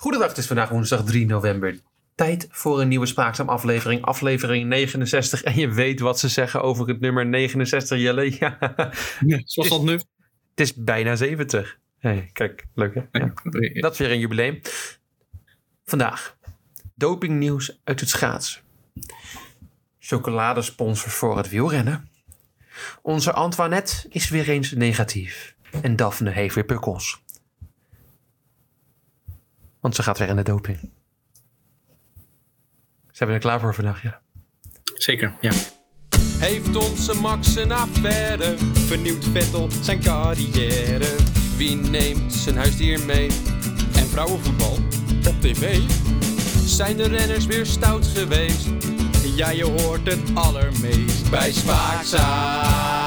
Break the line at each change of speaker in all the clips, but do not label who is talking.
Goedendag, het is vandaag woensdag 3 november. Tijd voor een nieuwe Spraakzaam aflevering, aflevering 69. En je weet wat ze zeggen over het nummer 69, Jelle. Ja.
Ja, zoals dat nu.
Het is bijna 70. Hey, kijk, leuk hè? Ja. Dat is weer een jubileum. Vandaag, dopingnieuws uit het schaatsen. Chocoladesponsor voor het wielrennen. Onze Antoinette is weer eens negatief. En Daphne heeft weer pukkels. Want ze gaat weer in de doping. Zijn we er klaar voor vandaag? Ja.
Zeker, ja.
Heeft onze Max een affaire? Vernieuwt Vettel zijn carrière? Wie neemt zijn huisdier mee? En vrouwenvoetbal op tv? Zijn de renners weer stout geweest? Ja, je hoort het allermeest bij Spaakzaam.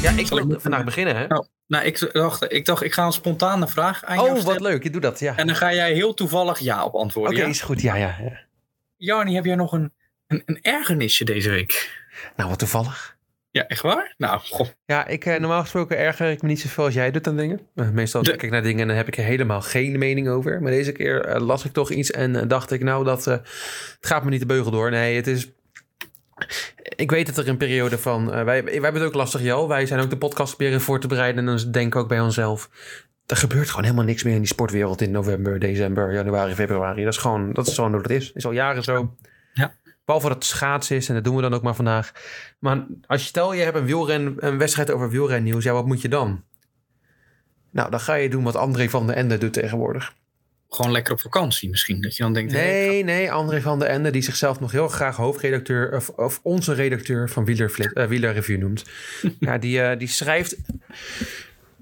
Ja, ik wil vandaag beginnen, hè?
Oh, nou, ik dacht, ik dacht, ik ga een spontane vraag aan jou
Oh, wat leuk. Je doet dat, ja.
En dan ga jij heel toevallig ja op
Oké,
antwoorden. ja?
is goed. Ja, ja, ja.
Jarni, heb jij nog een, een, een ergernisje deze week?
Nou, wat toevallig.
Ja, echt waar? Nou, goh.
Ja, ik, eh, normaal gesproken erger ik me niet zoveel als jij doet aan dingen. Eh, meestal
De-
kijk ik naar dingen en dan heb ik er helemaal geen mening over. Maar deze keer eh, las ik toch iets en dacht ik, nou, dat het gaat me niet de beugel door. Nee, het is... Ik weet dat er een periode van... eh, wij, wij hebben het ook lastig, Jel. Wij zijn ook de podcast proberen voor te bereiden. En dan denken we ook bij onszelf... Er gebeurt gewoon helemaal niks meer in die sportwereld in november, december, januari, februari. Dat is gewoon, dat is gewoon hoe het is. is al jaren zo.
Ja.
Behalve dat het schaatsen is, en dat doen we dan ook maar vandaag. Maar als je stel, je hebt een, wielren, een wedstrijd over wielrennieuws, ja, wat moet je dan? Nou, dan ga je doen wat André van der Ende doet tegenwoordig.
Gewoon lekker op vakantie misschien. Dat je dan denkt, hey,
Nee, nee, André van der Ende, die zichzelf nog heel graag hoofdredacteur, of, of onze redacteur van Wielerflit, eh, Wielerreview noemt. ja, die, eh, die schrijft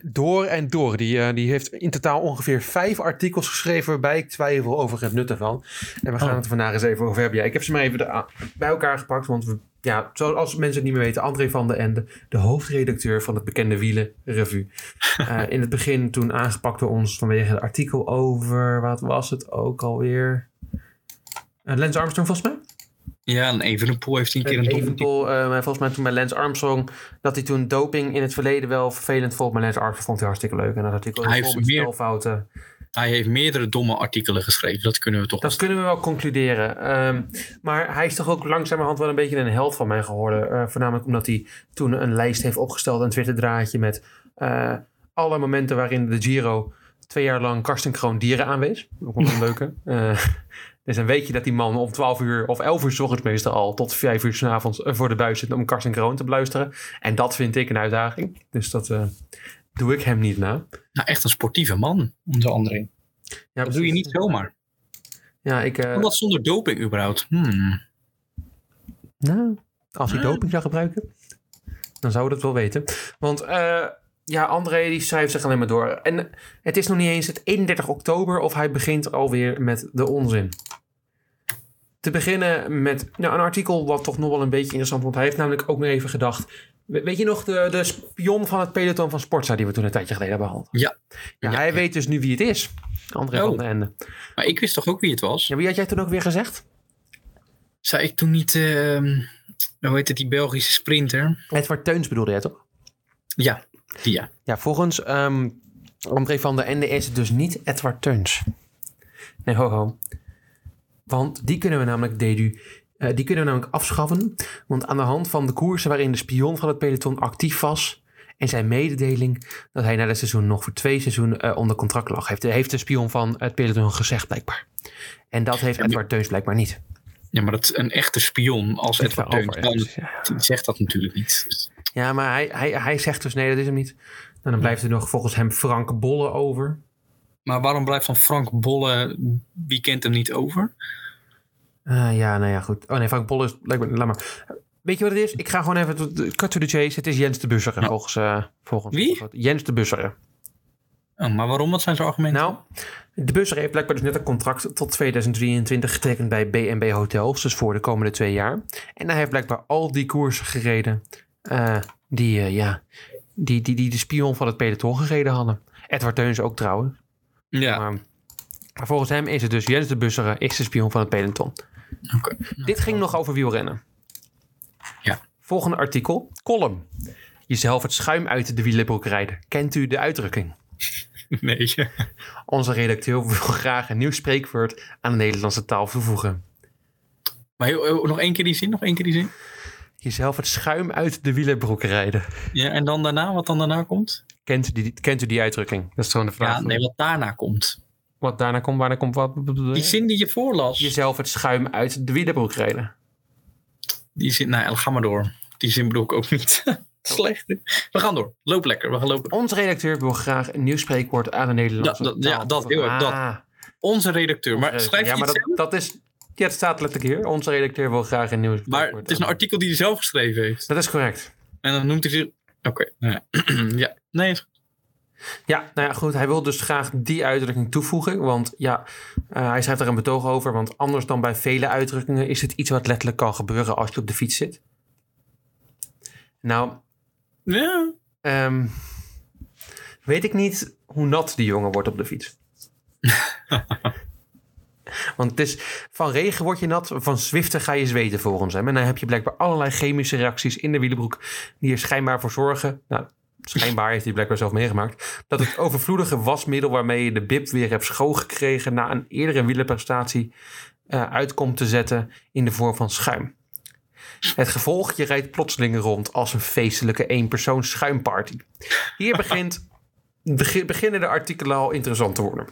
door en door. Die, eh, die heeft in totaal ongeveer vijf artikels geschreven waarbij ik twijfel over het nut ervan. En we gaan
Oh.
het vandaag eens even over hebben. Ja, ik heb ze maar even bij elkaar gepakt, want we, ja, zoals mensen het niet meer weten, André van der Ende, de hoofdredacteur van het bekende Wielenrevue. Eh in het begin toen aangepakt door ons vanwege het artikel over, wat was het ook alweer? Uh, Lance Armstrong volgens mij?
Ja, en Evenepoel heeft hij een keer een
En
doping-
Evenepoel, eh, volgens mij toen bij Lance Armstrong, dat hij toen doping in het verleden wel vervelend vond. Maar Lance Armstrong vond hij hartstikke leuk. En dat artikel
Hij heeft meer-
spelfouten.
Hij heeft meerdere domme artikelen geschreven. Dat kunnen we toch
Dat kunnen we wel concluderen. Ehm, maar hij is toch ook langzamerhand wel een beetje een held van mij geworden. Eh, voornamelijk omdat hij toen een lijst heeft opgesteld, een Twitter-draadje met eh, alle momenten waarin de Giro twee jaar lang Karsten Kroon dieren aanwees. Ook wel een leuke. Eh, dus dan weet je dat die man om 12 uur of 11 uur s ochtends meestal al tot 5 uur s avonds eh, voor de buis zit om Karsten Kroon te beluisteren. En dat vind ik een uitdaging. Dus dat doe ik hem niet na.
Nou, echt een sportieve man, onze André.
Ja,
Dat doe je niet zomaar.
Ja, ik... eh,
Wat zonder doping überhaupt? Hmm.
Nou, als hij doping zou gebruiken, dan zou we dat wel weten. Want eh, ja, André die schrijft zich alleen maar door. En het is nog niet eens het 31 oktober of hij begint alweer met de onzin. Te beginnen met nou, een artikel wat toch nog wel een beetje interessant Want hij heeft namelijk ook nog even gedacht. We- Weet je nog de, de spion van het peloton van Sportza die we toen een tijdje geleden hebben behandeld?
Ja.
Ja,
Ja,
hij
ja.
weet dus nu wie het is. André
Oh.
van den Ende.
Maar ik wist toch ook wie het was?
Ja, wie had jij toen ook weer gezegd?
Zei ik toen niet, ehm, hoe heet het, die Belgische sprinter?
Edward Teuns bedoelde jij toch?
Ja, die ja.
Ja, volgens ehm André van der Ende is het dus niet Edward Teuns. Nee, ho, ho. Want die kunnen we namelijk dedu, die kunnen we namelijk afschaffen. Want aan de hand van de koersen waarin de spion van het peloton actief was... en zijn mededeling dat hij na het seizoen nog voor twee seizoenen eh, onder contract lag... Heeft, heeft de spion van het peloton gezegd blijkbaar. En dat heeft Edward Teuns blijkbaar niet.
Ja, maar dat is een echte spion als
Zit
Edward Teuns. Dan,
ja.
die zegt dat natuurlijk niet. Dus-
Ja, maar hij, hij, hij zegt dus nee, dat is hem niet. En dan blijft er nog volgens hem Frank Bolle over...
Maar waarom blijft van Frank Bolle, wie kent hem niet over?
Ah, ja, nou ja, goed. Oh nee, Frank Bolle is... Laat maar. Weet je wat het is? Ik ga gewoon even... tot- Cut to the chase. Het is Jens de Busseren,
Ja.
volgens, eh volgens...
Wie?
Jens de Busseren.
Oh, maar waarom? Wat zijn zijn argumenten?
Nou, de Busseren heeft blijkbaar dus net een contract tot 2023 getekend bij B&B Hotels. Dus voor de komende twee jaar. En hij heeft blijkbaar al die koersen gereden. eh, die, eh, ja... Die, die, die de spion van het peloton gereden hadden. Edward Teuns ook trouwens.
ja,
Maar, maar volgens hem is het dus Jens de Busseren is de spion van het peloton.
Oké.
Dit ging nog over wielrennen.
Ja.
Volgende artikel. Column. Jezelf het schuim uit de wielenbroek rijden. Kent u de uitdrukking?
Nee.
Onze redacteur wil graag een nieuw spreekwoord aan de Nederlandse taal toevoegen.
Maar nog één keer die zin, nog één keer die zin.
Jezelf het schuim uit de wielerbroek rijden.
Ja, en dan daarna, wat dan daarna komt?
Kent u die, kent u die uitdrukking? Dat is gewoon de vraag.
Ja, nee, wat daarna komt.
Wat daarna komt, waarna komt wat?
Die zin die je voorlas.
Jezelf het schuim uit de wielerbroek rijden.
Die zin, nou, ga maar door. Die zin bedoel ik ook niet. Slecht. We gaan door. Loop lekker. We gaan lopen.
Onze redacteur wil graag een nieuw spreekwoord aan de Nederlandse
Ja, dat- ja,
taal
dat, heel erg, dat.
Ah,
Onze redacteur. Maar schrijf
ja, maar dat, dat is... Ja, het staat letterlijk hier. Onze redacteur wil graag een nieuw spreekwoord.
Maar het is een artikel die hij zelf geschreven heeft.
Dat is correct.
En dan noemt hij zich... Oké, nou ja. ja. Nee, is-
Ja, nou ja, goed. Hij wil dus graag die uitdrukking toevoegen. Want ja, eh, hij schrijft er een betoog over. Want anders dan bij vele uitdrukkingen is het iets wat letterlijk kan gebeuren als je op de fiets zit. Nou,
ja.
ehm, weet ik niet hoe nat die jongen wordt op de fiets. Want het is, van regen word je nat, van zwiften ga je zweten volgens hem. En dan heb je blijkbaar allerlei chemische reacties in de wielenbroek die er schijnbaar voor zorgen. Nou, schijnbaar heeft hij blijkbaar zelf meegemaakt. Dat het overvloedige wasmiddel waarmee je de bib weer hebt schoongekregen na een eerdere wielerprestatie eh uitkomt te zetten in de vorm van schuim. Het gevolg, je rijdt plotseling rond als een feestelijke eenpersoons schuimparty. Hier begint, begi- beginnen de artikelen al interessant te worden.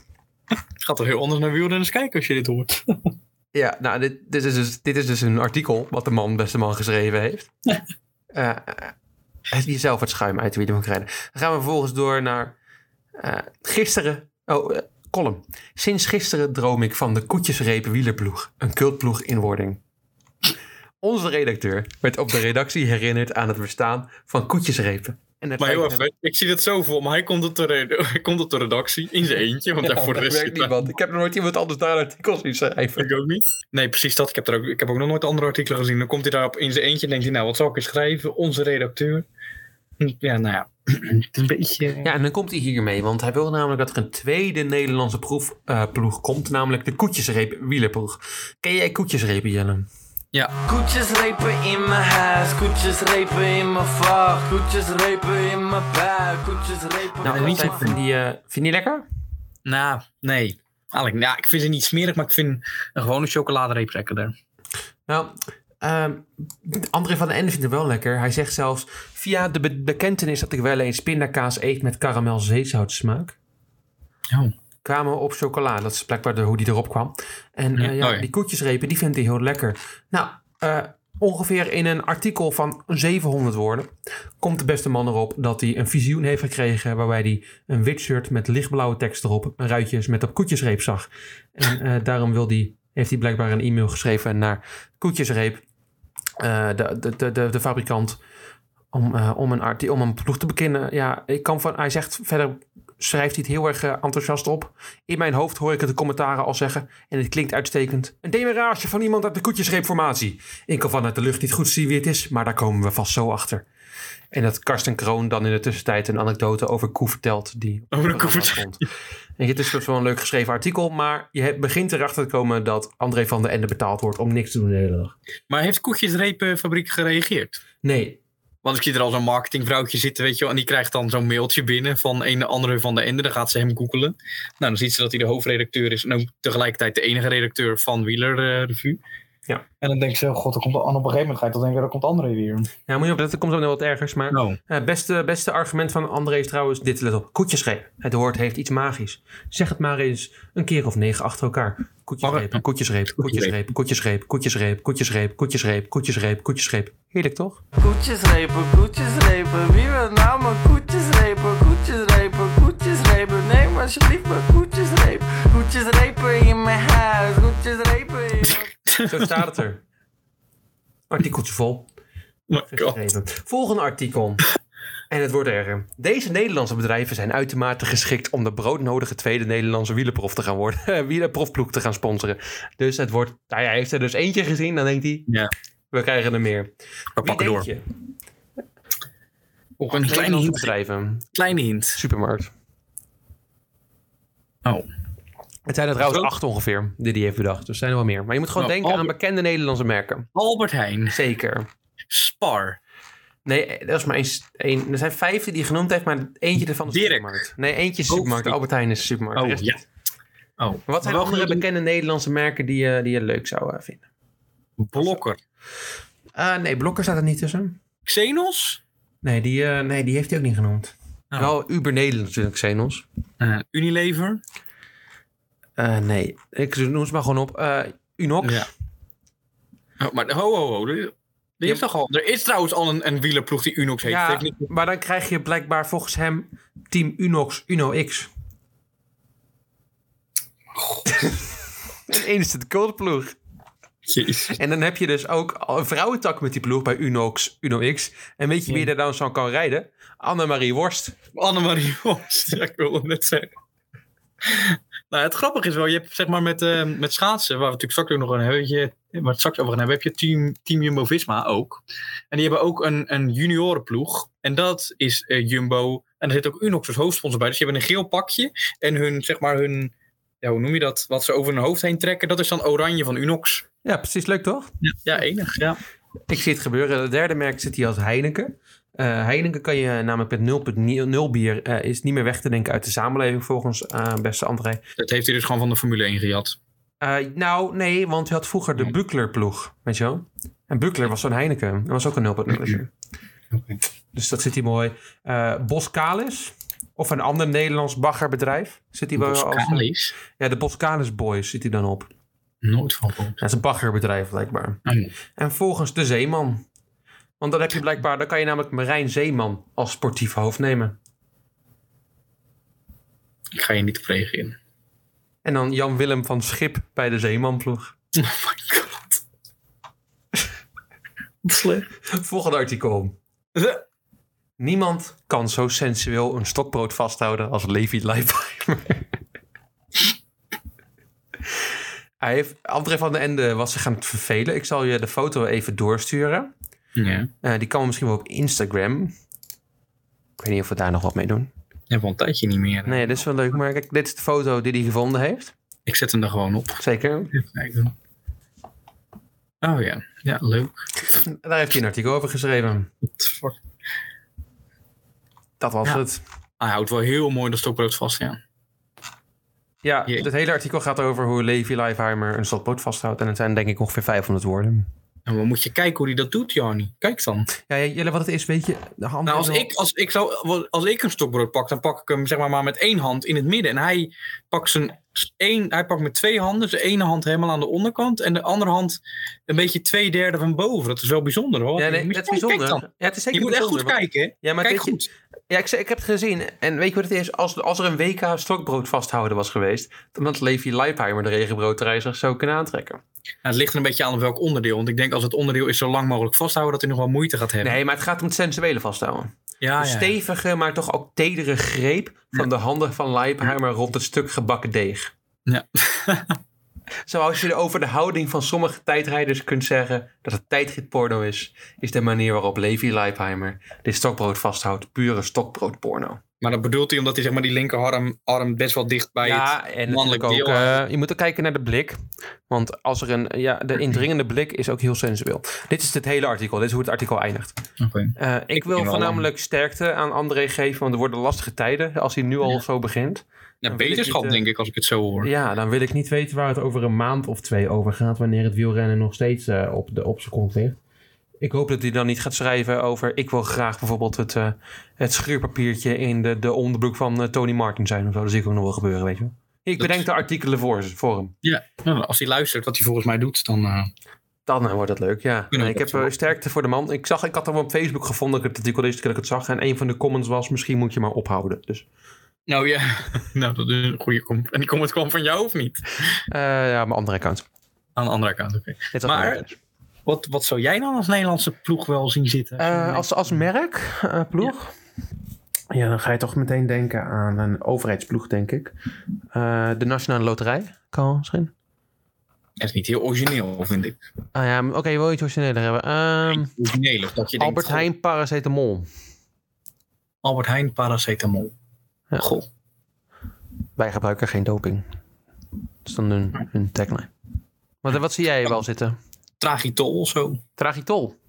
Het gaat toch heel anders naar wielrenners kijken als je dit hoort.
Ja, nou, dit, dit, is dus, dit is dus een artikel wat de man, beste man, geschreven heeft. Het jezelf het schuim uit de wielen moet rijden. Dan gaan we vervolgens door naar eh, gisteren. Oh, eh, column. Sinds gisteren droom ik van de koetjesrepen wielerploeg. Een cultploeg in wording. Onze redacteur werd op de redactie herinnerd aan het bestaan van koetjesrepen. En
Maar heel even, ik zie het zo voor, maar hij komt op de, hij komt op de redactie in zijn eentje. Want
Ja,
daarvoor de
dat
rest
werkt
zit
niemand. Ik heb nog nooit iemand anders daar een artikel zien schrijven.
Ik ook niet. Nee, precies dat. Ik heb, er ook, ik heb ook nog nooit andere artikelen gezien. Dan komt hij daarop in zijn eentje en denkt hij, nou, wat zal ik eens schrijven? Onze redacteur. Ja, nou ja. Een beetje...
Ja, en dan komt hij hiermee, want hij wil namelijk dat er een tweede Nederlandse proef, eh, ploeg komt, namelijk de koetjesreep wielerploeg. Ken jij koetjesrepen, Jelle?
Ja,
Koetjesrepen in mijn huis, koetjesrepen in mijn vacht, koetjesrepen in mijn buik, koetjesrepen
Nou,
niet
niet
zo
vind je die, eh, vind je die lekker?
nou, nee. Eigenlijk, ja, ik vind ze niet smerig, maar ik vind een gewone chocoladereep lekkerder.
Nou, ehm, André van den Ende vindt het wel lekker. Hij zegt zelfs, via de be- bekentenis dat ik wel eens pindakaas eet met karamel zeezoutsmaak,
Oh.
Kwamen op chocola. Dat is blijkbaar de, hoe die erop kwam. En
Ja,
eh, ja,
oh ja.
die koetjesrepen, die vindt hij heel lekker. Nou, eh, ongeveer in een artikel van 700 woorden komt de beste man erop dat hij een visioen heeft gekregen waarbij hij een wit shirt met lichtblauwe tekst erop, een ruitjes met op koetjesreep zag. En eh, daarom wil die, heeft hij blijkbaar een e-mail geschreven naar koetjesreep, de, de, de, de, fabrikant, om, om, een om een ploeg te bekennen. Ja, ik kan van, hij zegt verder, schrijft hij het heel erg eh, enthousiast op. In mijn hoofd hoor ik het de commentaren al zeggen. En het klinkt uitstekend. Een demarage van iemand uit de koetjesreepformatie. Ik kan vanuit de lucht niet goed zien wie het is, maar daar komen we vast zo achter. En dat Karsten Kroon dan in de tussentijd een anekdote over koe vertelt. Die
Over de koe vertelt.
En het is wel een leuk geschreven artikel. Maar je begint erachter te komen dat André van der Ende betaald wordt om niks te doen de hele dag.
Maar heeft Koetjesrepenfabriek gereageerd?
Nee,
Want ik zie er al zo'n marketingvrouwtje zitten, weet je wel. En die krijgt dan zo'n mailtje binnen van een andere van de Ende. Dan gaat ze hem googelen. Nou, dan ziet ze dat hij de hoofdredacteur is. En ook tegelijkertijd de enige redacteur van Wieler eh, Revue.
Ja.
En dan denk ze, oh god, er komt, op een gegeven moment ga je toch denken, er komt André weer.
ja, moet je opletten, er komt zo nog wat ergers. Maar
Nou,
Het beste, beste argument van André is trouwens dit, let op. Koetjesreep. Het woord heeft iets magisch. Zeg het maar eens een keer of negen achter elkaar. Koetjesreep, koetjesreep, koetjesreep, koetjesreep, koetjesreep, koetjesreep, koetjesreep, koetjesreep, koetjesreep. Heerlijk toch?
Koetjesrepen, koetjesrepen, wie wil nou mijn koetjesrepen, koetjesrepen, koetjesrepen, neem alsjeblieft mijn koetjesreep, koetjesrepen in mijn huis, koetjesrepen in mijn...
Zo staat het er. Artikeltje vol. Geschreven. Volgende artikel. En het wordt erger. Deze Nederlandse bedrijven zijn uitermate geschikt om de broodnodige tweede Nederlandse wielerprof te gaan worden. wielerprofploeg te gaan sponsoren. Dus het wordt, nou ja, hij heeft er dus eentje gezien. Dan denkt hij,
Ja,
we krijgen er meer.
we pakken door.
je?
Ook een kleine hint.
bedrijven.
Kleine hint.
Supermarkt.
Oh.
Het zijn er trouwens acht ongeveer, die die heeft bedacht. Dus er zijn er wel meer. Maar je moet gewoon
Nou,
denken aan bekende Nederlandse merken.
Albert Heijn.
Zeker.
Spar.
Nee, er is maar één, één. Er zijn vijf die hij genoemd heeft, maar eentje ervan is de
Dirk.
supermarkt. Nee, eentje is de
Oh,
supermarkt. Albert Heijn is de supermarkt.
Oh, ja. Oh.
Wat zijn andere bekende Nederlandse merken die, je- die je leuk zou eh, vinden?
Blokker.
Eh, nee, Blokker staat er niet tussen.
Xenos?
Nee, die, eh, nee, die heeft hij ook niet genoemd.
Oh.
Wel Uber Nederland natuurlijk, Xenos.
Eh, Unilever?
Eh, nee, ik noem ze maar gewoon op. Eh, Unox.
Ja. Oh, maar ho, ho, ho. Is, toch al, er is trouwens al een, een wielerploeg die Unox heet.
Ja,
niet-
maar dan krijg je blijkbaar volgens hem Team Unox Uno X. en één is de cultploeg.
Jezus.
En dan heb je dus ook een vrouwentak met die ploeg bij Unox Uno X. En weet je wie er dan zo kan rijden? Annemarie Worst.
Annemarie Worst. Ja, ik wilde het net zeggen. Nou, het grappige is wel, je hebt zeg maar met, eh, met schaatsen, waar we natuurlijk straks ook nog een hebben, je, waar we het straks over gaan hebben, heb je team, team Jumbo-Visma ook. En die hebben ook een, een juniorenploeg. En dat is eh, Jumbo. En er zit ook Unox als hoofdsponsor bij. Dus die hebben een geel pakje. En hun, zeg maar, hun, ja, hoe noem je dat? Wat ze over hun hoofd heen trekken, dat is dan oranje van Unox.
Ja, precies leuk toch?
Ja, enig, ja.
Ik zie het gebeuren. De derde merk zit hier als Heineken. Eh, Heineken kan je namelijk met 0,0 bier eh, is niet meer weg te denken uit de samenleving volgens eh, beste André.
Dat heeft hij dus gewoon van de Formule 1 gejat.
Eh, nou, nee, want je had vroeger de Buckler ploeg, weet je wel? En Buckler was zo'n Heineken. Dat was ook een 0,0 bier. Dus dat zit hier mooi. Eh Boskalis, of een ander Nederlands baggerbedrijf. Zit hier wel als...
Boskalis?
Ja, de Boskalis Boys zit hij dan op.
Nooit van gehoord.
Dat is een baggerbedrijf blijkbaar.
Oh.
En volgens de Zeeman. Want dan heb je blijkbaar, dan kan je namelijk Marijn Zeeman als sportief hoofd nemen.
Ik ga je niet op reageren.
En dan Jan Willem van Schip bij de Zeemanploeg.
Oh my god. Slecht.
Volgende artikel. Niemand kan zo sensueel een stokbrood vasthouden als Levi Leipheimer. Hij heeft, André van den Ende was zich aan het vervelen. Ik zal je de foto even doorsturen.
Ja.
Eh, die kan misschien wel op Instagram. Ik weet niet of we daar nog wat mee doen.
Heb al een tijdje niet meer.
Nee, dit is wel leuk. Maar kijk, dit is de foto die hij gevonden heeft.
Ik zet hem er gewoon op.
Zeker.
Even kijken. Oh ja, ja, leuk.
Daar heeft hij een artikel over geschreven.
What the fuck?
Dat was
Ja.
het.
Hij houdt wel heel mooi de stokbrood vast, ja.
Ja, het hele artikel gaat over hoe Levi Leipheimer een stokbrood vasthoudt. En het zijn denk ik ongeveer 500 woorden.
En we moet je kijken hoe hij dat doet, Jarni. Kijk dan.
Ja, Jelle, wat het is, weet je... De hand
Nou, als
wel-
ik, als, ik zou, als ik een stokbrood pak, dan pak ik hem zeg maar, maar met één hand in het midden. En hij pakt, zijn één, hij pakt met twee handen, zijn ene hand helemaal aan de onderkant. En de andere hand een beetje twee derde van boven. Dat is wel bijzonder hoor.
Ja, nee, dat is bijzonder.
dan.
Ja, het is zeker
Je moet echt goed
want-
kijken. hè?
Ja, maar
Kijk
je-
goed.
Ja, ik, ik heb het gezien. En weet je wat het is? Als, als er een WK stokbrood vasthouden was geweest... dan had Levi Leipheimer de regenbroodterij zich zo kunnen aantrekken.
Nou, het ligt er een beetje aan op welk onderdeel. Want ik denk als het onderdeel is zo lang mogelijk vasthouden, dat hij nog wel moeite gaat hebben.
Nee, maar het gaat om het sensuele vasthouden.
ja,
Een
ja.
stevige, maar toch ook tedere greep... van de handen van Leipheimer rond het stuk gebakken deeg.
Ja.
Zoals je over de houding van sommige tijdrijders kunt zeggen dat het tijdritporno is, is de manier waarop Levi Leipheimer dit stokbrood vasthoudt pure stokbroodporno.
Maar dat bedoelt hij omdat hij zeg maar, die linkerarm arm best wel dicht bij
ja,
het
en
mannelijk
natuurlijk ook, eh, je moet ook kijken naar de blik. Want als er een, ja, de indringende blik is ook heel sensueel. Dit is het hele artikel, dit is hoe het artikel eindigt.
Oké.
Eh, ik,
Ik
wil voornamelijk sterkte aan André geven, want er worden lastige tijden als hij nu al zo begint.
Ja,
niet, eh,
denk ik als ik het zo hoor.
Ja, dan wil ik niet weten waar het over een maand of twee over gaat, wanneer het wielrennen nog steeds eh, op, de, op zijn kont ligt. Ik hoop dat hij dan niet gaat schrijven over. Ik wil graag bijvoorbeeld het, eh, het schuurpapiertje in de, de onderbroek van eh, Tony Martin zijn of zo. Dat zie ik ook nog wel gebeuren, weet je wel. Ik
Dat-
bedenk de artikelen voor, voor hem.
Ja, nou, als hij luistert wat hij volgens mij doet, dan... eh,
Dan eh, wordt het leuk, ja. Ik
dat
heb
zo?
eh, sterkte voor de man. Ik, zag, ik had hem op Facebook gevonden, ik heb het artikel deze keer dat ik het zag. En een van de comments was, misschien moet je maar ophouden. Dus
Nou ja, nou, dat is een goede comment. En die comment kwam van jou of niet?
eh, ja, mijn andere account.
Aan de andere kant, oké. Maar-
account.
Wat, wat zou jij dan als Nederlandse ploeg wel zien zitten?
Eh, als, als merk, eh, ploeg? Ja. dan ga je toch meteen denken aan een overheidsploeg, denk ik. Eh, de Nationale Loterij, kan misschien.
Dat is niet heel origineel, vind ik.
Ah ja, oké, je wil iets origineler hebben. Ehm,
Origineel, of dat je denkt,
Albert Heijn Paracetamol.
Albert Heijn paracetamol.
Ja.
Goh.
Wij gebruiken geen doping. Dat is dan hun, hun tagline. Wat, wat zie jij wel zitten?
Tragitol of zo.
Tragitol.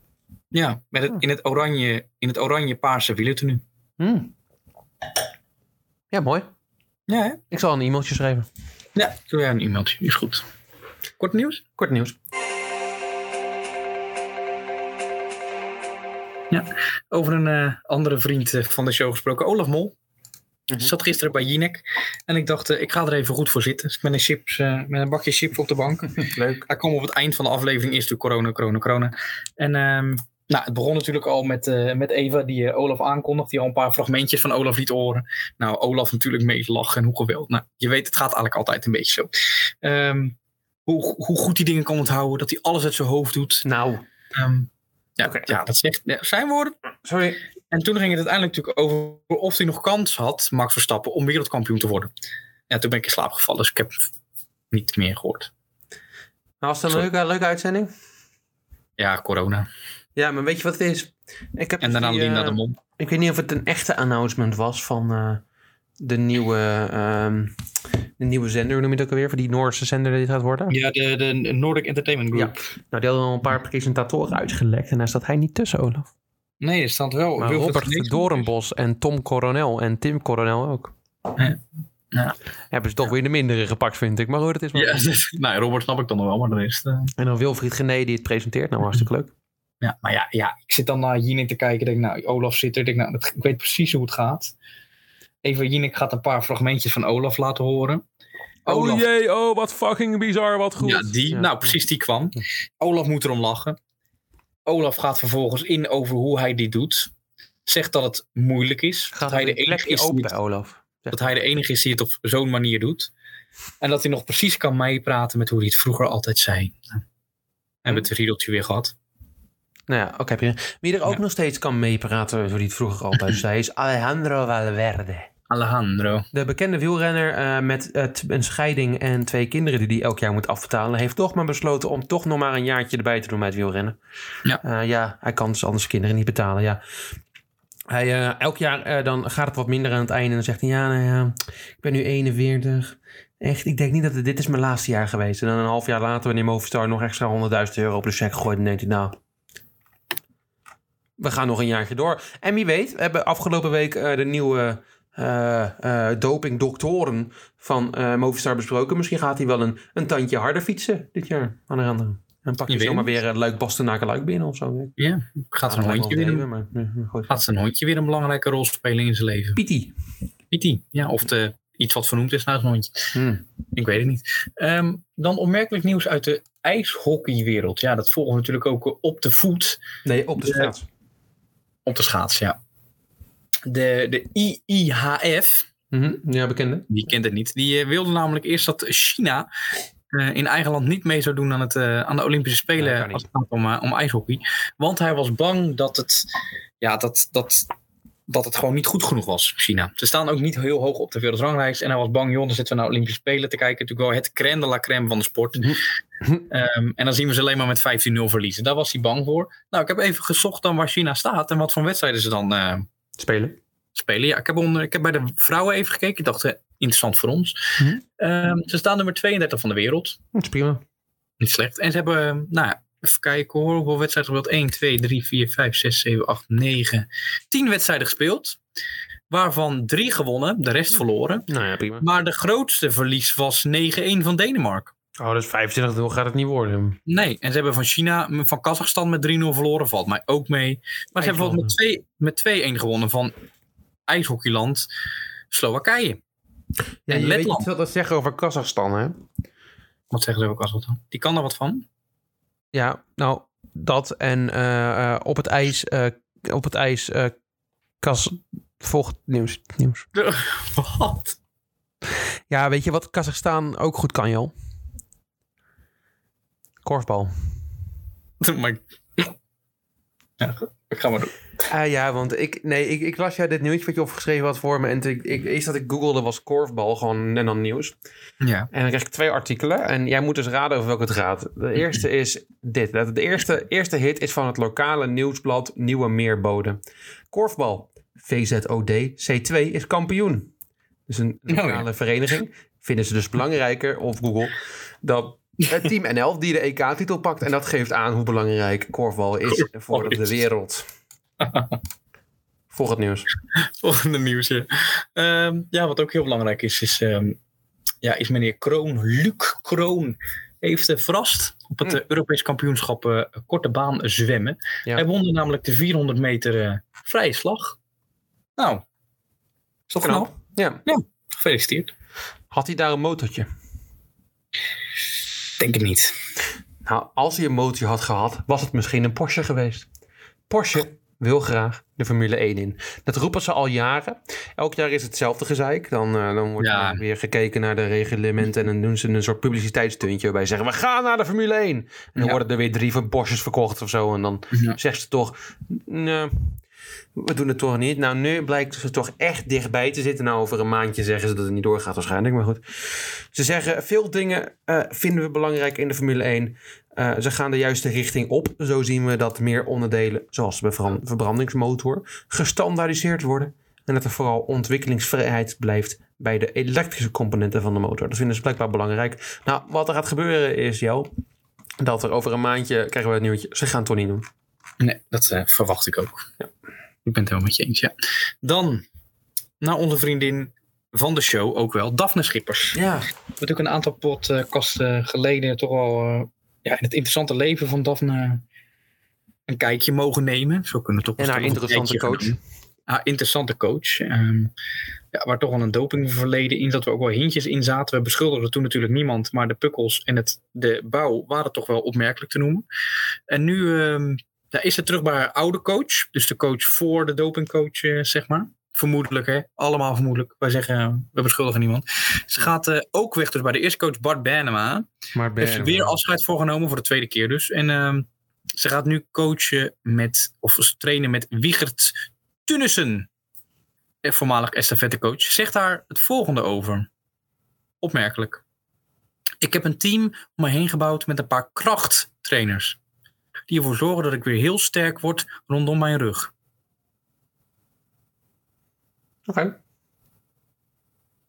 Ja, met het, in het oranje, in het oranje-paarse wielertenu.
Hmm. Ja, mooi.
Ja, hè?
Ik zal een e-mailtje schrijven.
Ja, doe jij een e-mailtje. Is goed. Kort nieuws?
Kort nieuws.
Over een eh, andere vriend eh, van de show gesproken, Olaf Mol.
Mhm.
Ik zat gisteren bij Jinek en ik dacht, eh, ik ga er even goed voor zitten. Dus met een, chips, eh, met een bakje chips op de bank.
Leuk.
Hij kwam op het eind van de aflevering, eerst door corona, corona, corona. En ehm, nou, het begon natuurlijk al met, eh, met Eva, die Olaf aankondigt, die al een paar fragmentjes van Olaf liet horen. Nou, Olaf natuurlijk mee lachen en hoe geweldig. Nou, je weet, het gaat eigenlijk altijd een beetje zo. Ehm, hoe, hoe goed hij dingen kan onthouden, dat hij alles uit zijn hoofd doet.
Nou,
Ehm, ja, ja, dat zegt ja, zijn woorden.
sorry.
En toen ging het uiteindelijk natuurlijk over of hij nog kans had, Max Verstappen, om wereldkampioen te worden. Ja, toen ben ik in slaap gevallen, dus ik heb niet meer gehoord.
Nou, was het een leuke, leuke uitzending?
Ja, corona.
Ja, maar weet je wat het is? Ik heb
En daarna
die,
Linda
eh,
de Mol.
Ik weet niet of het een echte announcement was van eh, de, nieuwe, ehm, de nieuwe zender, hoe noem je dat ook alweer? Voor die Noorse zender die het gaat worden?
Ja, de, de Nordic Entertainment Group.
Nou, die hadden al een paar presentatoren uitgelekt en daar staat hij niet tussen, Olaf.
Nee, er staat wel
Maar
Wilfred
Robert. Doornbos en Tom Coronel en Tim Coronel ook.
Ja. Ja.
Hebben ze toch weer de mindere gepakt, vind ik. Maar goed, het is wel.
Ja, nou, Robert snap ik dan nog wel, maar de rest... eh,
En dan Wilfried Gené die het presenteert. Nou, hartstikke leuk.
Ja, maar ja, ja, ik zit dan naar Jinek te kijken. Denk, nou, Olaf zit er. Denk, nou, dat, ik weet precies hoe het gaat. Even, Jinek gaat een paar fragmentjes van Olaf laten horen. Olaf,
jee, oh wat fucking bizar, wat
Ja, die, nou precies die kwam. Olaf moet erom lachen. Olaf gaat vervolgens in over hoe hij dit doet. Zegt dat het moeilijk is.
Gaat
dat, hij de enige is die
open
het,
Olaf.
dat hij de enige is die het op zo'n manier doet. En dat hij nog precies kan meepraten met hoe hij het vroeger altijd zei. Nou, we hebben het riedeltje weer gehad.
Nou ja, oké. prima. Wie er ook
Ja.
nog steeds kan meepraten, zoals hij het vroeger altijd zei, is Alejandro Valverde.
Alejandro.
De bekende wielrenner eh, met eh, een scheiding en twee kinderen die hij elk jaar moet afbetalen, heeft toch maar besloten om toch nog maar een jaartje erbij te doen bij het wielrennen.
Ja.
Eh, ja, hij kan dus anders kinderen niet betalen. Ja. Hij, elk jaar dan gaat het wat minder aan het einde en dan zegt hij, ja, nou ja, ik ben nu 41. Echt, ik denk niet dat het, dit is mijn laatste jaar geweest. En dan een half jaar later, wanneer Movistar nog extra 100.000 euro op de check gooit, dan denkt hij, nou, we gaan nog een jaartje door. En wie weet, we hebben afgelopen week de nieuwe eh dopingdoktoren van eh, Movistar besproken. Misschien gaat hij wel een, een tandje harder fietsen dit jaar. Aan de andere. En pak
Je
zomaar weer een leuk Bastenaken luik binnen of zo.
Ja, gaat zijn, hondje weer een,
wel overdreven, maar, nee, goed.
gaat zijn hondje weer een belangrijke rol spelen in zijn leven.
Pietie.
PT. Ja, of de, iets wat vernoemd is naar zijn hondje.
Hmm.
Ik weet het niet. Ehm, dan opmerkelijk nieuws uit de ijshockeywereld. Ja, dat volgen we natuurlijk ook op de voet.
Nee, op de
Ja.
straat.
Op de schaats, ja. De, de IIHF,
Mhm, Ja, bekende.
die kent het niet, die eh, wilde namelijk eerst dat China eh, in eigen land niet mee zou doen aan, het, eh, aan de Olympische Spelen als het gaat om, om ijshockey. Want hij was bang dat het, ja, dat, dat, dat het gewoon niet goed genoeg was, China. Ze staan ook niet heel hoog op de wereldranglijst. En hij was bang, joh, dan zitten we naar Olympische Spelen te kijken. Natuurlijk wel het crème de la crème van de sport.
Mhm.
Ehm, en dan zien we ze alleen maar met 15-0 verliezen. Daar was hij bang voor. Nou, ik heb even gezocht dan waar China staat en wat voor wedstrijden ze dan
Spelen.
spelen. Ja, ik heb, onder, ik heb bij de vrouwen even gekeken. Ik dacht, interessant voor ons. Ehm, ze staan nummer 32 van de wereld.
Dat is prima.
Niet slecht. En ze hebben, nou ja, even kijken hoor. Hoeveel wedstrijden gespeeld? 1, 2, 3, 4, 5, 6, 7, 8, 9. 10 wedstrijden gespeeld. Waarvan drie gewonnen, de rest verloren.
Nou ja, prima.
Maar de grootste verlies was 9-1 van Denemarken.
Oh, dus 25-0 gaat het niet worden.
Nee, en ze hebben van China, van Kazachstan met 3-0 verloren. Valt mij ook mee. Maar ze hebben bijvoorbeeld met twee- met 2-1 gewonnen van ijshockeyland Slowakije.
Ja,
En
je weet
Letland.
niet wat dat zeggen over Kazachstan, hè?
Wat zeggen ze over Kazachstan? Die kan er wat van.
Ja, nou, dat en eh, eh, op het ijs, eh, op het ijs, eh kas, volgt nieuws, nieuws.
Wat?
Ja, weet je wat Kazachstan ook goed kan, joh? Korfbal.
Maar... Ja, ik ga maar doen.
Ah ja, want ik, nee, ik, ik las jij dit nieuwtje wat je opgeschreven had voor me. En ik, ik, eerst dat ik googelde was korfbal, gewoon en dan nieuws.
Ja.
En dan kreeg ik twee artikelen. En jij moet dus raden over welke het gaat. De eerste is dit. Dat De eerste, eerste hit is van het lokale nieuwsblad Nieuwe Meerbode. Korfbal. VZOD C2 is kampioen. Dus een
ja.
lokale vereniging. Vinden ze dus belangrijker op Google dat Het team NL die de EK-titel pakt. En dat geeft aan hoe belangrijk korfbal is voor de wereld. Volgend nieuws.
Volgende nieuws. Ja. Ehm, ja, wat ook heel belangrijk is, is, ehm, ja, is meneer Kroon, Luc Kroon, heeft eh, verrast op het
Hm.
eh, Europees kampioenschap eh, korte baan zwemmen.
Ja.
Hij won namelijk de 400 meter vrije slag. Nou, is toch knap?
Ja.
Gefeliciteerd.
Had hij daar een motortje?
Denk het niet.
Nou, als hij een motortje had gehad, was het misschien een Porsche geweest. Porsche wil graag de Formule 1 in. Dat roepen ze al jaren. Elk jaar is hetzelfde gezeik. Dan, eh, dan wordt
Ja.
er weer gekeken naar de reglementen en dan doen ze een soort publiciteitsstuntje waarbij ze zeggen, we gaan naar de Formule 1. En dan
Ja.
worden er weer drie van Porsches verkocht of zo. En dan
Ja.
zegt ze toch, nee, we doen het toch niet. Nou, nu blijkt ze toch echt dichtbij te zitten. Nou, over een maandje zeggen ze dat het niet doorgaat waarschijnlijk, maar goed. Ze zeggen, veel dingen eh, vinden we belangrijk in de Formule 1. Eh, ze gaan de juiste richting op. Zo zien we dat meer onderdelen, zoals de verbran- verbrandingsmotor, gestandaardiseerd worden. En dat er vooral ontwikkelingsvrijheid blijft bij de elektrische componenten van de motor. Dat vinden ze blijkbaar belangrijk. Nou, wat er gaat gebeuren is, Jo, dat er over een maandje krijgen we het nieuwtje. Ze gaan het toch niet doen.
Nee, dat eh, verwacht ik ook.
Ja.
Ik ben het helemaal met je eens, ja. Dan naar onze vriendin van de show ook wel, Daphne Schippers.
Ja.
We hebben natuurlijk een aantal podcasten geleden toch al eh, ja, in het interessante leven van Daphne een kijkje mogen nemen. Zo kunnen we toch
En haar interessante
gaan
coach.
Haar interessante coach. ja, waar toch wel een dopingverleden in zat, waar ook wel hintjes in zaten. We beschuldigden toen natuurlijk niemand, maar de pukkels en het, de bouw waren toch wel opmerkelijk te noemen. En nu ehm, ja, is ze terug bij haar oude coach. Dus de coach voor de dopingcoach, eh, zeg maar. Vermoedelijk, hè? Allemaal vermoedelijk. Wij zeggen, eh, we beschuldigen niemand. Ze gaat eh, ook weg dus bij de eerste coach Bart Bernema.
Maar
Heeft ze weer afscheid voorgenomen voor de tweede keer dus. En ehm, ze gaat nu coachen met, of ze trainen met Wiegert Tunissen. Voormalig estafettecoach. Zegt daar het volgende over. Opmerkelijk. Ik heb een team om me heen gebouwd met een paar krachttrainers. Die ervoor zorgen dat ik weer heel sterk word rondom mijn rug.
Oké.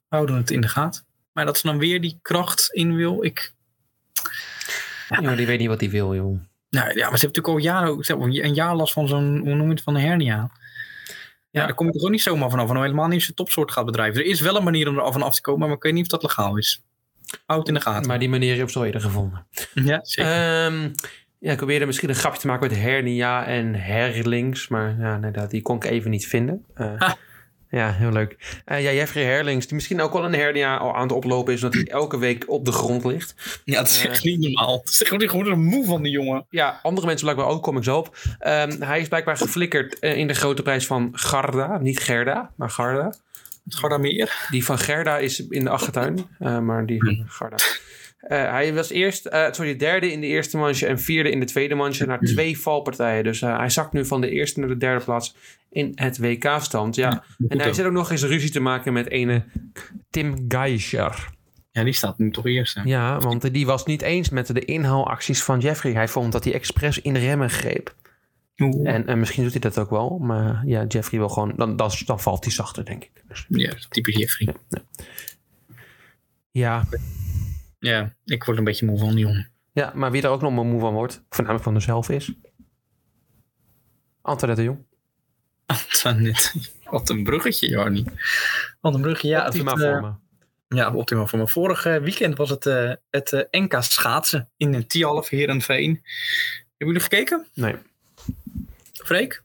Houden het in de gaten. Maar dat ze dan weer die kracht in wil, ik,
Ja, die weet niet wat hij wil, joh.
Nou ja, maar ze heeft natuurlijk al jaren, een jaar last van zo'n, hoe noem je het, van een hernia. Ja,
Ja.
daar kom je toch ook niet zomaar vanaf. En helemaal niet als je topsoort gaat bedrijven. Er is wel een manier om er af en af te komen, maar ik weet niet of dat legaal is. Houd in de gaten.
Maar die manier heeft ze al eerder gevonden.
ja, zeker.
Ehm, ja, ik probeerde misschien een grapje te maken met hernia en herlings. Maar ja, nee, dat, die kon ik even niet vinden. Eh,
Ha.
Ja, heel leuk. Eh, ja, Jeffrey Herlings, die misschien ook wel een hernia aan het oplopen is, omdat hij elke week op de grond ligt.
ja, dat is echt niet normaal. Dat is echt gewoon- een moe van die jongen.
Ja, andere mensen blijkbaar ook, kom ik zo op. Ehm, hij is blijkbaar geflikkerd eh, in de grote prijs van Garda. Niet Gerda, maar Garda.
Daar meer.
Die van Gerda is in de achtertuin, eh, maar die van Garda. Eh, hij was eerst, eh, sorry, derde in de eerste manche en vierde in de tweede manche na twee valpartijen. Dus eh, hij zakt nu van de eerste naar de derde plaats in het WK-stand. Ja. en hij zit ook nog eens ruzie te maken met ene Tim Geischer.
Ja, die staat nu toch eerst. hè?
Ja, want die was niet eens met de inhaalacties van Jeffrey. Hij vond dat hij expres in remmen greep.
Oeh.
En, en misschien doet hij dat ook wel. Maar ja, Jeffrey wil gewoon... Dan, dan, dan valt hij zachter, denk ik. Dus,
Ja, typisch Jeffrey.
ja.
Ja, ik word een beetje moe van die jongen.
ja, maar wie er ook nog maar moe van wordt... voornamelijk van zichzelf is... Antoinette de Jong.
Net. Wat een bruggetje, Jarnie. Wat een bruggetje. Ja,
Optima
het, eh,
vormen.
Ja, optimaal voor me. Vorig weekend was het eh, het eh, NK schaatsen in een Tialf Herenveen. Hebben jullie gekeken,
Nee.
Freek?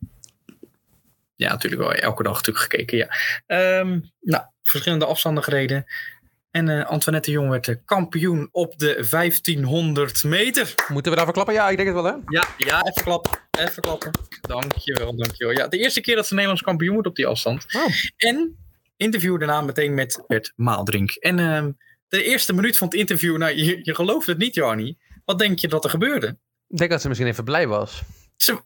Ja, natuurlijk wel. Elke dag natuurlijk gekeken, ja. Ehm, nou, verschillende afstanden gereden. En eh, Antoinette de Jong werd kampioen op de 1500 meter.
Moeten we daarvoor klappen? Ja, ik denk het wel, hè?
Ja, ja, even klappen. Even klappen. Dankjewel, dankjewel. Ja, de eerste keer dat ze Nederlands kampioen wordt op die afstand.
Oh.
En interview daarna meteen met Bert Maaldrink. En ehm, de eerste minuut van het interview, nou, je, je gelooft het niet, Jarnie. Wat denk je dat er gebeurde?
Ik denk dat ze misschien even blij was.
Ze,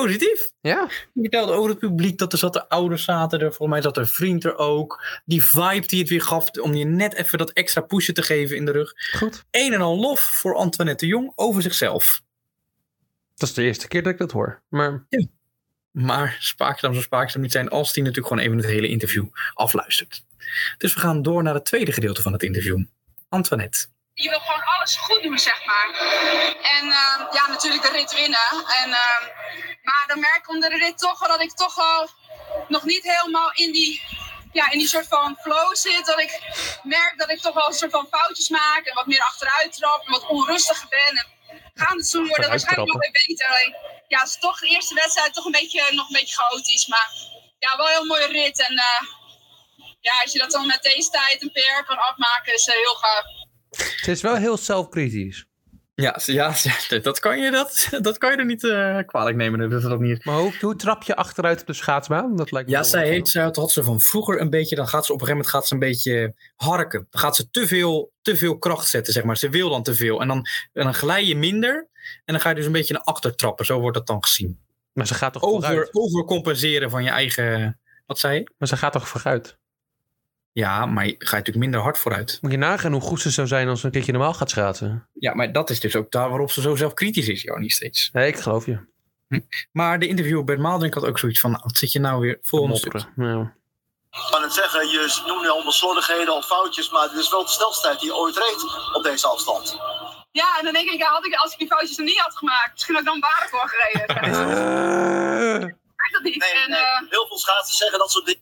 positief.
Ja?
Je vertelde over het publiek dat er zat de ouders zaten er. Volgens mij zat er vriend er ook. Die vibe die het weer gaf om je net even dat extra pushje te geven in de rug.
Goed.
Een en al lof voor Antoinette de Jong over zichzelf.
Dat is de eerste keer dat ik dat hoor. Maar
Maar spaakzaam zou spaakzaam niet zijn als die natuurlijk gewoon even het hele interview afluistert. Dus we gaan door naar het tweede gedeelte van het interview. Antoinette,
je wil gewoon alles goed doen, zeg maar. En ehm, ja, natuurlijk de rit winnen. En, ehm, maar dan merk ik onder de rit toch wel dat ik toch wel nog niet helemaal in die, ja, in die soort van flow zit. Dat ik merk dat ik toch wel een soort van foutjes maak en wat meer achteruit trap en wat onrustiger ben. En gaan het seizoen wordt het waarschijnlijk nog weer beter. Alleen, ja, het is toch de eerste wedstrijd toch een beetje, nog een beetje chaotisch. Maar ja, wel een heel mooie rit. En eh, ja, als je dat dan met deze tijd een PR kan afmaken, is eh, heel gaaf.
Ze is wel heel zelfkritisch.
Ja, ja, dat kan je, dat, dat kan je er niet eh, kwalijk nemen. Dat is dat niet.
Maar hoe, hoe trap je achteruit op de schaatsbaan? Dat lijkt me
Ja, zij heeft, zij had, had ze van vroeger een beetje, dan gaat ze op een gegeven moment gaat ze een beetje harken. Dan gaat ze te veel, te veel kracht zetten, zeg maar. Ze wil dan te veel. En dan, en dan glij je minder. En dan ga je dus een beetje naar achter trappen. Zo wordt dat dan gezien.
Maar ze gaat toch
Over,
vooruit?
overcompenseren van je eigen, wat zei je?
Maar ze gaat toch vooruit?
Ja, maar je ga je natuurlijk minder hard vooruit.
Moet je nagaan hoe goed ze zou zijn als ze een keertje normaal gaat schaatsen?
Ja, maar dat is dus ook daar waarop ze zo zelfkritisch is, Joni, steeds.
Nee, ik geloof je.
Maar de interviewer Bert Maalderink had ook zoiets van, nou, wat zit je nou weer?
Mopperen. Ja.
Ik kan het zeggen, je noemt nu allemaal slordigheden of foutjes, maar dit is wel de snelste tijd die je ooit reed op deze afstand.
Ja, en dan denk ik, ja, had ik, als ik die foutjes er niet had gemaakt, misschien had ik dan waarde voor gereden. Ik weet dat niet.
Nee,
en,
nee.
eh,
Heel veel schaatsers zeggen dat soort dingen.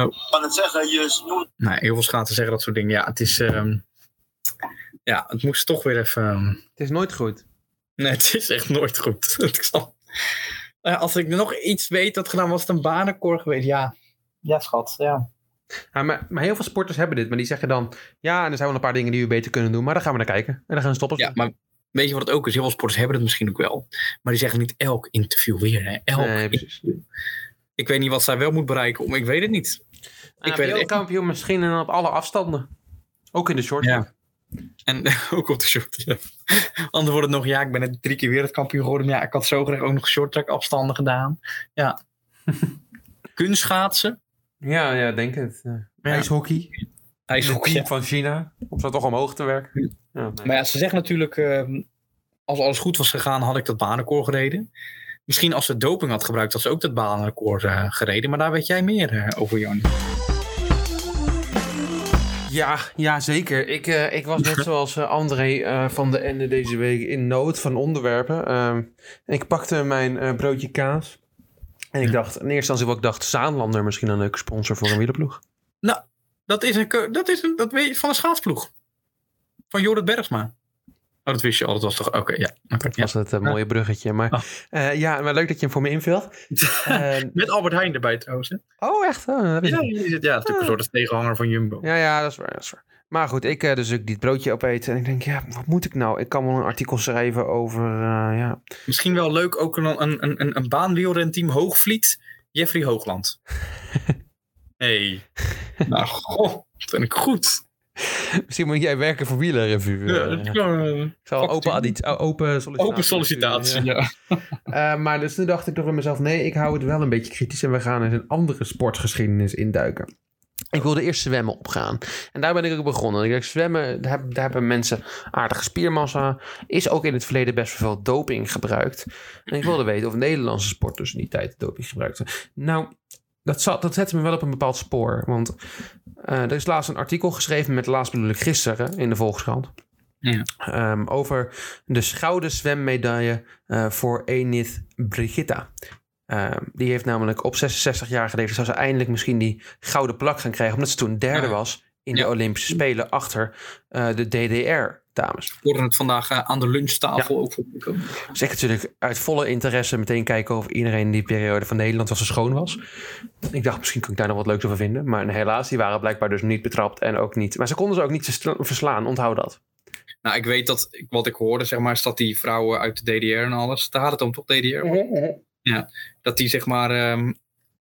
Oh.
Ik kan het zeggen, je noemt
Nou, heel veel schaatsen zeggen dat soort dingen. Ja, het is... ehm, ja, het moest toch weer even... ehm,
Het is nooit goed.
Nee, het is echt nooit goed. Eh, Als ik nog iets weet dat gedaan was, het een banenkoor geweest. Ja, ja schat. Ja.
Ja, maar, maar heel veel sporters hebben dit. Maar die zeggen dan... Ja, en er zijn wel een paar dingen die we beter kunnen doen. Maar daar gaan we naar kijken. En dan gaan we stoppen.
ja, maar weet je wat het ook is? Heel veel sporters hebben het misschien ook wel. Maar die zeggen niet elk interview weer. Hè? Elk
Nee,
interview. Ik weet niet wat zij wel moet bereiken. Om, ik weet het niet.
Ik
weet het echt
kampioen misschien en op alle afstanden. Ook in de short.
Ja. En ook op de short. Ja. Anders wordt het nog, ja, ik ben net drie keer wereldkampioen geworden. Maar ja, ik had zo graag ook nog short track afstanden gedaan. Ja. Kunstschaatsen.
ja, ja, denk het. Ja. IJshockey.
IJshockey.
van China. Om zo toch omhoog te werken. Ja, nee.
Maar ja, ze zeggen natuurlijk, ehm, als alles goed was gegaan, had ik dat banenkoor gereden. Misschien als ze doping had gebruikt, had ze ook dat banenkoor eh, gereden. Maar daar weet jij meer eh, over, Jan.
Ja, ja zeker. Ik, eh, ik was net zoals André van de Ende deze week in nood van onderwerpen. Ehm, ik pakte mijn broodje kaas. En ik dacht, in eerste instantie wat ik dacht, Zaanlander misschien een leuke sponsor voor een wielerploeg.
Nou, dat is een, dat is een, dat weet je, van een schaatsploeg. Van Jorrit Bergsma. Oh, dat wist je al. Dat was toch, oké, ja.
Dat
ja.
was het eh, mooie bruggetje. Maar
Ah.
eh, ja, maar leuk dat je hem voor me invult. Eh,
Met Albert Heijn erbij trouwens. Hè?
oh, echt? Oh,
Ja,
ik
die zit- ja, natuurlijk een soort tegenhanger van Jumbo.
ja, ja, dat is waar. Dat is waar. Maar goed, ik eh, dus ook dit broodje opeten. En ik denk, ja, wat moet ik nou? Ik kan wel een artikel schrijven over, ja,
Misschien wel leuk, ook een, een, een, een, baanwielrenteam Hoogvliet. Jeffrey Hoogland. hey. nou, goh, dat vind ik goed.
Misschien moet jij werken voor wielerrevue.
Ja,
eh.
dat gewoon, eh,
Ik zal open, oh, open sollicitatie.
open sollicitatie.
Ja.
Ja.
Eh, maar dus toen dacht ik toch bij mezelf, nee, ik hou het wel een beetje kritisch en we gaan eens een andere sportgeschiedenis induiken. Ik wilde eerst zwemmen opgaan. En daar ben ik ook begonnen. Ik dacht, zwemmen, daar, daar hebben mensen aardige spiermassa. Is ook in het verleden best wel veel doping gebruikt. En ik wilde weten of Nederlandse sporters in die tijd doping gebruikten. Nou, dat, zat, dat zette me wel op een bepaald spoor. Want eh, er is laatst een artikel geschreven, met laatst bedoel ik gisteren, in de Volkskrant.
Ja.
Ehm, over de gouden zwemmedaille eh, voor Enith Brigitta. Ehm, die heeft namelijk op 66 jaar geleden zou ze eindelijk misschien die gouden plak gaan krijgen, omdat ze toen derde
Ja.
was in
Ja.
de Olympische Spelen achter eh, de DDR-dames.
We hoorden het vandaag eh, aan de lunchtafel ook komen.
Dus ik natuurlijk uit volle interesse meteen kijken of iedereen in die periode van Nederland was zo schoon was. Ik dacht, misschien kan ik daar nog wat leuks over vinden. Maar helaas, die waren blijkbaar dus niet betrapt en ook niet. Maar ze konden ze ook niet versla- verslaan, onthoud dat.
Nou, ik weet dat, ik- wat ik hoorde, zeg maar, is dat die vrouwen uit de DDR en alles, daar gaat het om toch, DDR? Ja, dat die zeg maar ehm,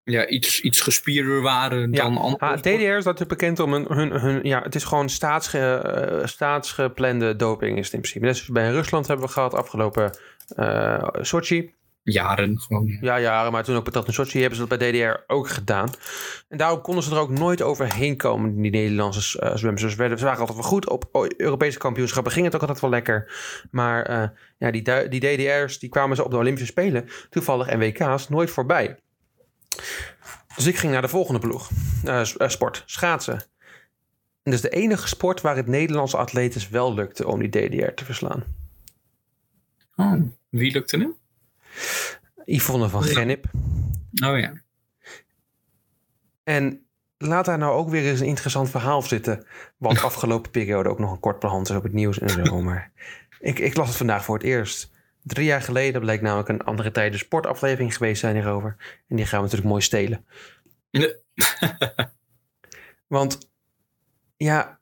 ja, iets, iets gespierder waren
Ja.
dan andere.
Ah, DDR is natuurlijk bekend om hun, hun, hun ja, het is gewoon staatsge, eh, staatsgeplande doping is het in principe. Net zoals bij Rusland hebben we gehad afgelopen eh Sochi.
Jaren gewoon.
Ja, jaren, maar toen ook patat in Sochi hebben ze dat bij DDR ook gedaan. En daarom konden ze er ook nooit overheen komen, die Nederlandse eh, zwemmers. Dus werden, ze waren altijd wel goed. Op Europese kampioenschappen ging het ook altijd wel lekker. Maar ja, die, die DDR's die kwamen ze op de Olympische Spelen, toevallig en WK's, nooit voorbij. Dus ik ging naar de volgende ploeg. Eh, eh, sport, schaatsen. En dat is de enige sport waar het Nederlandse atletes wel lukte om die DDR te verslaan.
Oh, wie lukte hem?
Yvonne van Gennep.
Oh ja.
En laat daar nou ook weer eens een interessant verhaal zitten. Wat afgelopen periode ook nog een kort behand is op het nieuws en zo. Maar ik, ik las het vandaag voor het eerst. Drie jaar geleden bleek namelijk een andere tijden sportaflevering geweest zijn hierover. En die gaan we natuurlijk mooi stelen.
Nee.
Want ja,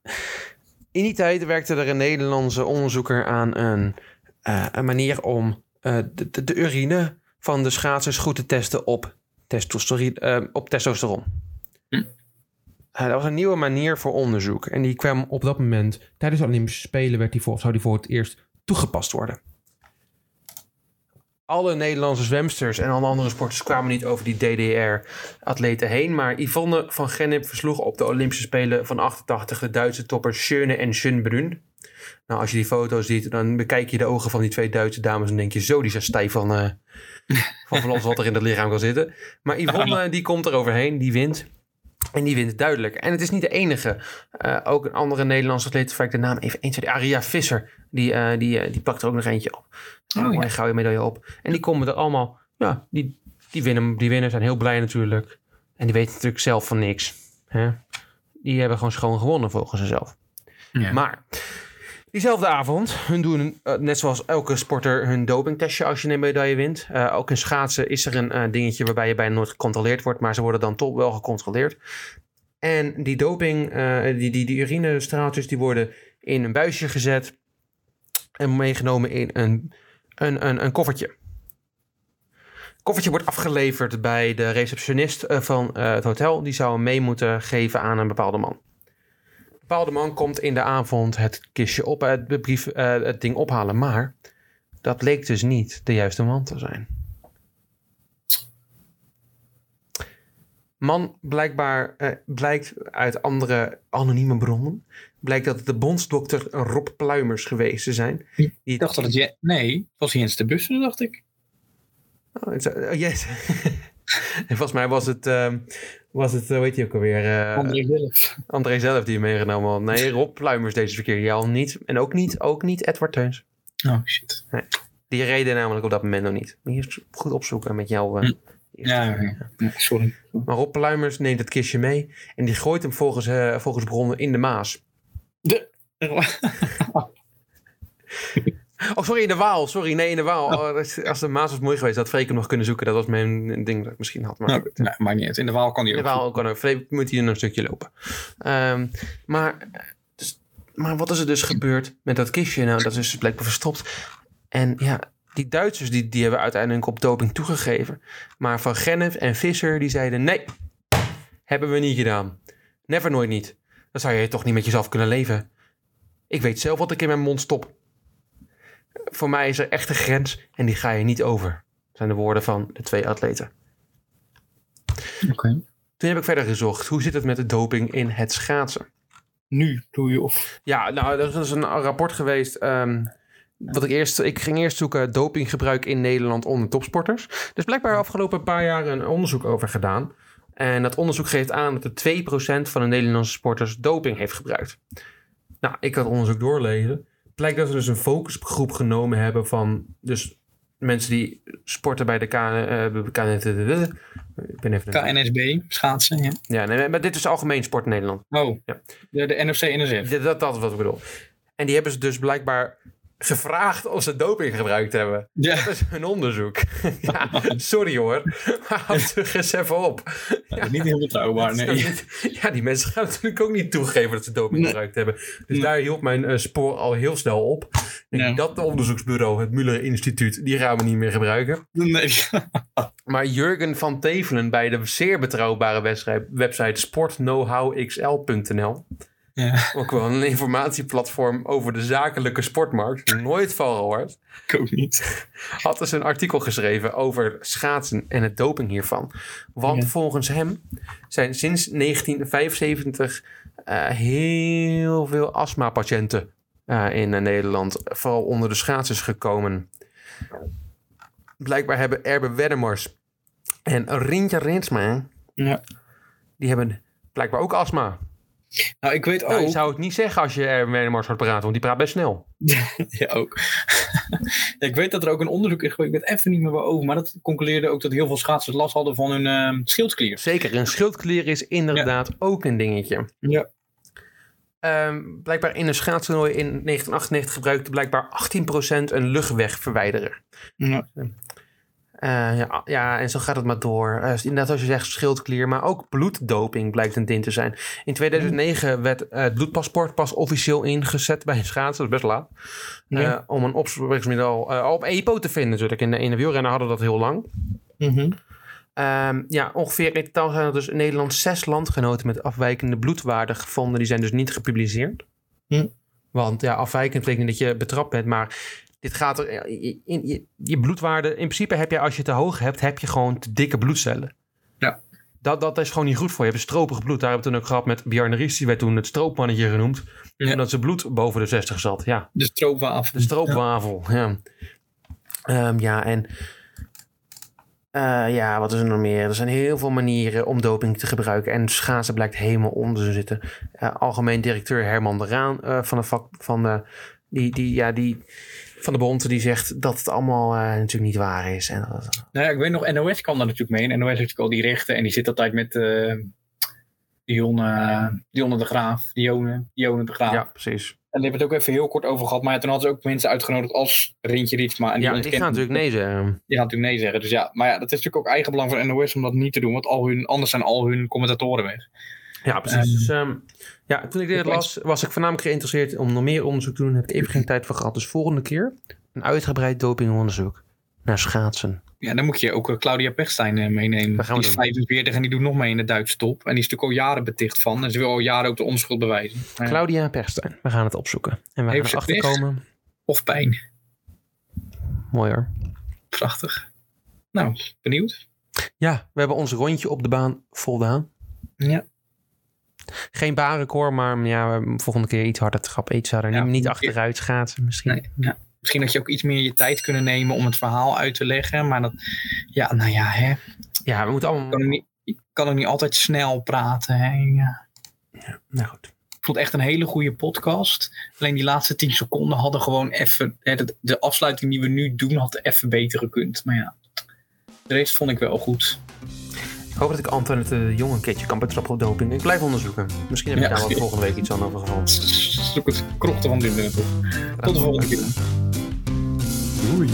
in die tijd werkte er een Nederlandse onderzoeker aan een, eh, een manier om eh, de, de, de urine van de schaatsers goed te testen op, testosteron. eh, op testosteron.
Hm.
Dat was een nieuwe manier voor onderzoek. En die kwam op dat moment, tijdens de Olympische Spelen, werd die voor, zou die voor het eerst toegepast worden. Alle Nederlandse zwemsters en alle andere sporters kwamen niet over die DDR-atleten heen. Maar Yvonne van Gennep versloeg op de Olympische Spelen van 88 de Duitse toppers Schöne en Schönbrunn. Nou, als je die foto's ziet, dan bekijk je de ogen van die twee Duitse dames en denk je zo, die zijn stijf van, van van alles wat er in het lichaam kan zitten. Maar Yvonne, die komt er overheen, die wint. En die wint duidelijk. En het is niet de enige. Eh, ook een andere Nederlandse atleet, waar ik de naam even 1, 2, Aria Visser, die, eh, die, eh, die pakt er ook nog eentje op.
Oh,
Oh,
ja.
Een gouden medaille op. En die komen er allemaal, ja, die, die, winnen, die winnen, zijn heel blij natuurlijk. En die weten natuurlijk zelf van niks. Hè? Die hebben gewoon schoon gewonnen volgens zichzelf.
Ja.
Maar diezelfde avond, hun doen eh, net zoals elke sporter hun dopingtestje als je een medaille wint. Eh, ook in schaatsen is er een eh, dingetje waarbij je bijna nooit gecontroleerd wordt, maar ze worden dan toch wel gecontroleerd. En die doping, die, die, die urinestraaltjes, die worden in een buisje gezet en meegenomen in een, een, een, een koffertje. Het koffertje wordt afgeleverd bij de receptionist van het hotel. Die zou hem mee moeten geven aan een bepaalde man. Bepaalde man komt in de avond het kistje op, eh, het, brief, eh, het ding ophalen. Maar dat bleek dus niet de juiste man te zijn. Man blijkbaar eh, blijkt uit andere anonieme bronnen. Blijkt dat het de bondsdokter Rob Pluimers geweest te zijn. Die
Ik dacht dat het... Je nee, het was Jens de Bussen, dacht ik.
Oh, oh, yes. en volgens mij was het, ehm, was het, hoe heet hij ook alweer? eh,
André zelf.
André zelf die meegenomen had. Nee, Rob Pluimers deze verkeer ja, al niet. En ook niet, ook niet Edward Teuns.
Oh, shit.
Die reden namelijk op dat moment nog niet. Moet je eens goed opzoeken met jouw... eh,
Hm. Ja, sorry.
Maar Rob Pluimers neemt het kistje mee. En die gooit hem volgens, eh, volgens bronnen in de Maas.
De...
Oh, sorry, in de Waal. Sorry, nee, in de Waal. Oh, is- als de Maas was mooi geweest, had Freek hem nog kunnen zoeken. Dat was mijn ding dat ik misschien had. Maar
Nou, nou, maakt niet uit. In de Waal kan die
In
ook.
de Waal kan ook. Freek moet hier een stukje lopen. Ehm, maar, dus- maar wat is er dus gebeurd met dat kistje? Nou, dat is dus blijkbaar verstopt. En ja, die Duitsers die, die hebben uiteindelijk op doping toegegeven. Maar Van Gennep en Visser die zeiden nee, hebben we niet gedaan. Never nooit niet. Dan zou je toch niet met jezelf kunnen leven. Ik weet zelf wat ik in mijn mond stop. Voor mij is er echt een grens en die ga je niet over. Zijn de woorden van de twee atleten.
Oké.
Toen heb ik verder gezocht. Hoe zit het met de doping in het schaatsen?
Nu doe je of...
Ja, nou, er is een rapport geweest. ehm, wat ik eerst, ik ging eerst zoeken dopinggebruik in Nederland onder topsporters. Er is blijkbaar afgelopen paar jaar een onderzoek over gedaan. En dat onderzoek geeft aan dat de 2% van de Nederlandse sporters doping heeft gebruikt. Nou, ik had het onderzoek doorlezen. Blijkt dat ze dus een focusgroep genomen hebben van dus mensen die sporten bij de KN, eh,
KNSB, schaatsen, ja.
ja, nee, maar dit is algemeen sport in Nederland.
Oh,
Ja.
de, de NOC-NSF.
Ja, Dat, dat is wat ik bedoel. En die hebben ze dus blijkbaar gevraagd of ze doping gebruikt hebben.
Ja.
Dat is hun onderzoek. ja, sorry hoor. Maar houd er eens even op.
Ja, niet heel betrouwbaar, nee.
niet- ja, die mensen gaan natuurlijk ook niet toegeven dat ze doping
Nee.
gebruikt hebben. Dus
Nee.
daar hield mijn eh, spoor al heel snel op. Dat onderzoeksbureau, het Muller Instituut, die gaan we niet meer gebruiken.
Nee.
Maar Jurgen van Tevelen bij de zeer betrouwbare website sportknowhowxl.nl
Ja,
ook wel een informatieplatform over de zakelijke sportmarkt. Nooit van gehoord.
ik ook niet.
Had dus een artikel geschreven over schaatsen en het doping hiervan. Want
Ja.
volgens hem zijn sinds 1975 eh, heel veel astmapatiënten eh, in Nederland, vooral onder de schaatsers, gekomen. Blijkbaar hebben Erbe Wedemars en Rintje Rinsma,
Ja.
die hebben blijkbaar ook astma.
Nou, ik weet
Nou,
ook...
zou het niet zeggen als je er met Mars hoort praten, want die praat best snel.
Ja, ook. Ja, ik weet dat er ook een onderzoek is geweest, ik weet even niet meer waarover, maar dat concludeerde ook dat heel veel schaatsers last hadden van hun ehm schildklier.
Zeker, een schildklier is inderdaad ook een dingetje.
Ja.
Ehm, blijkbaar in een schaatstoernooi in 1998 gebruikte blijkbaar 18% een luchtwegverwijderer.
Ja.
Eh, ja, ja, en zo gaat het maar door. Eh, inderdaad, als je zegt schildklier, maar ook bloeddoping blijkt een ding te zijn. In 2009 werd eh, het bloedpaspoort pas officieel ingezet bij een schaatser, dat is best laat.
Ja.
om een opsporingsmiddel op EPO te vinden natuurlijk. In de, in de wielrennen hadden we dat heel lang.
Mhm.
Ehm, ja, ongeveer in totaal zijn er dus in Nederland zes landgenoten met afwijkende bloedwaarden gevonden. Die zijn dus niet gepubliceerd.
Hm.
Want ja, afwijkend betekent dat je betrapt bent. Maar dit gaat er. In, in- je, je bloedwaarde. In principe heb je als je te hoog hebt, heb je gewoon te dikke bloedcellen.
Ja.
Dat, dat is gewoon niet goed voor je. Je hebt stropig bloed. Daar hebben we toen ook gehad met Bjarne Ries. Die werd toen het stroopmannetje genoemd.
Ja.
Omdat zijn bloed boven de 60 zat. Ja.
De stroopwafel.
De stroopwafel, ja. Ehm, ja, en... eh, ja, wat is er nog meer? Er zijn heel veel manieren om doping te gebruiken. En schaatsen blijkt helemaal onder te zitten. Eh, algemeen directeur Herman de Raan eh, van de vak... Van de, die, die, ja, die, van de bond die zegt dat het allemaal eh, natuurlijk niet waar is. En dat,
Nou ja, ik weet nog, NOS kan daar natuurlijk mee. En NOS heeft natuurlijk al die rechten. En die zit altijd met eh Dionne, Dionne de Graaf. Dione, Dione de Graaf.
ja, precies.
En die hebben het ook even heel kort over gehad. Maar ja, toen hadden ze ook mensen uitgenodigd als Rintje Ritsma. En die,
Ja, die gaan natuurlijk nee zeggen.
Die gaan natuurlijk nee zeggen. Dus ja, maar ja, dat is natuurlijk ook eigenbelang van NOS om dat niet te doen. Want al hun, anders zijn al hun commentatoren weg.
Ja, precies. Dus, ehm, ja, toen ik dit las, was ik voornamelijk geïnteresseerd om nog meer onderzoek te doen. Heb ik even geen tijd voor gehad. Dus volgende keer een uitgebreid dopingonderzoek naar schaatsen.
Ja, dan moet je ook eh, Claudia Pechstein eh, meenemen. Die is
doen.
45 en die doet nog mee in de Duitse top. En die is natuurlijk al jaren beticht van. En ze wil al jaren ook de onschuld bewijzen.
Claudia Perstijn. We gaan het opzoeken. En we gaan erachter komen.
Of pijn.
Mooi hoor.
Prachtig. Nou, benieuwd.
Ja, we hebben ons rondje op de baan voldaan.
Ja.
Geen baanrecord, maar ja, volgende keer iets harder trap. Iets harder.
Ja,
niet, niet achteruit schaatsen misschien.
Nee, ja. Misschien dat je ook iets meer je tijd kunnen nemen om het verhaal uit te leggen. Maar dat, ja, nou ja, hè.
Ja, we moeten
Ik
allemaal...
kan ook niet, ik kan ook niet altijd snel praten. Hè. Ja.
Nou goed.
Ik vond het echt een hele goede podcast. Alleen die laatste 10 seconden hadden gewoon even. Hè, de, de afsluiting die we nu doen had even beter gekund. Maar ja, de rest vond ik wel goed.
Ik hoop dat ik Antoinette de Jong een keertje kan betrappen op doping. Ik blijf onderzoeken. Misschien heb ik
Ja.
daar wel volgende week iets aan over gevonden.
Zoek het krochten van dit. Tot de volgende keer.
Doei.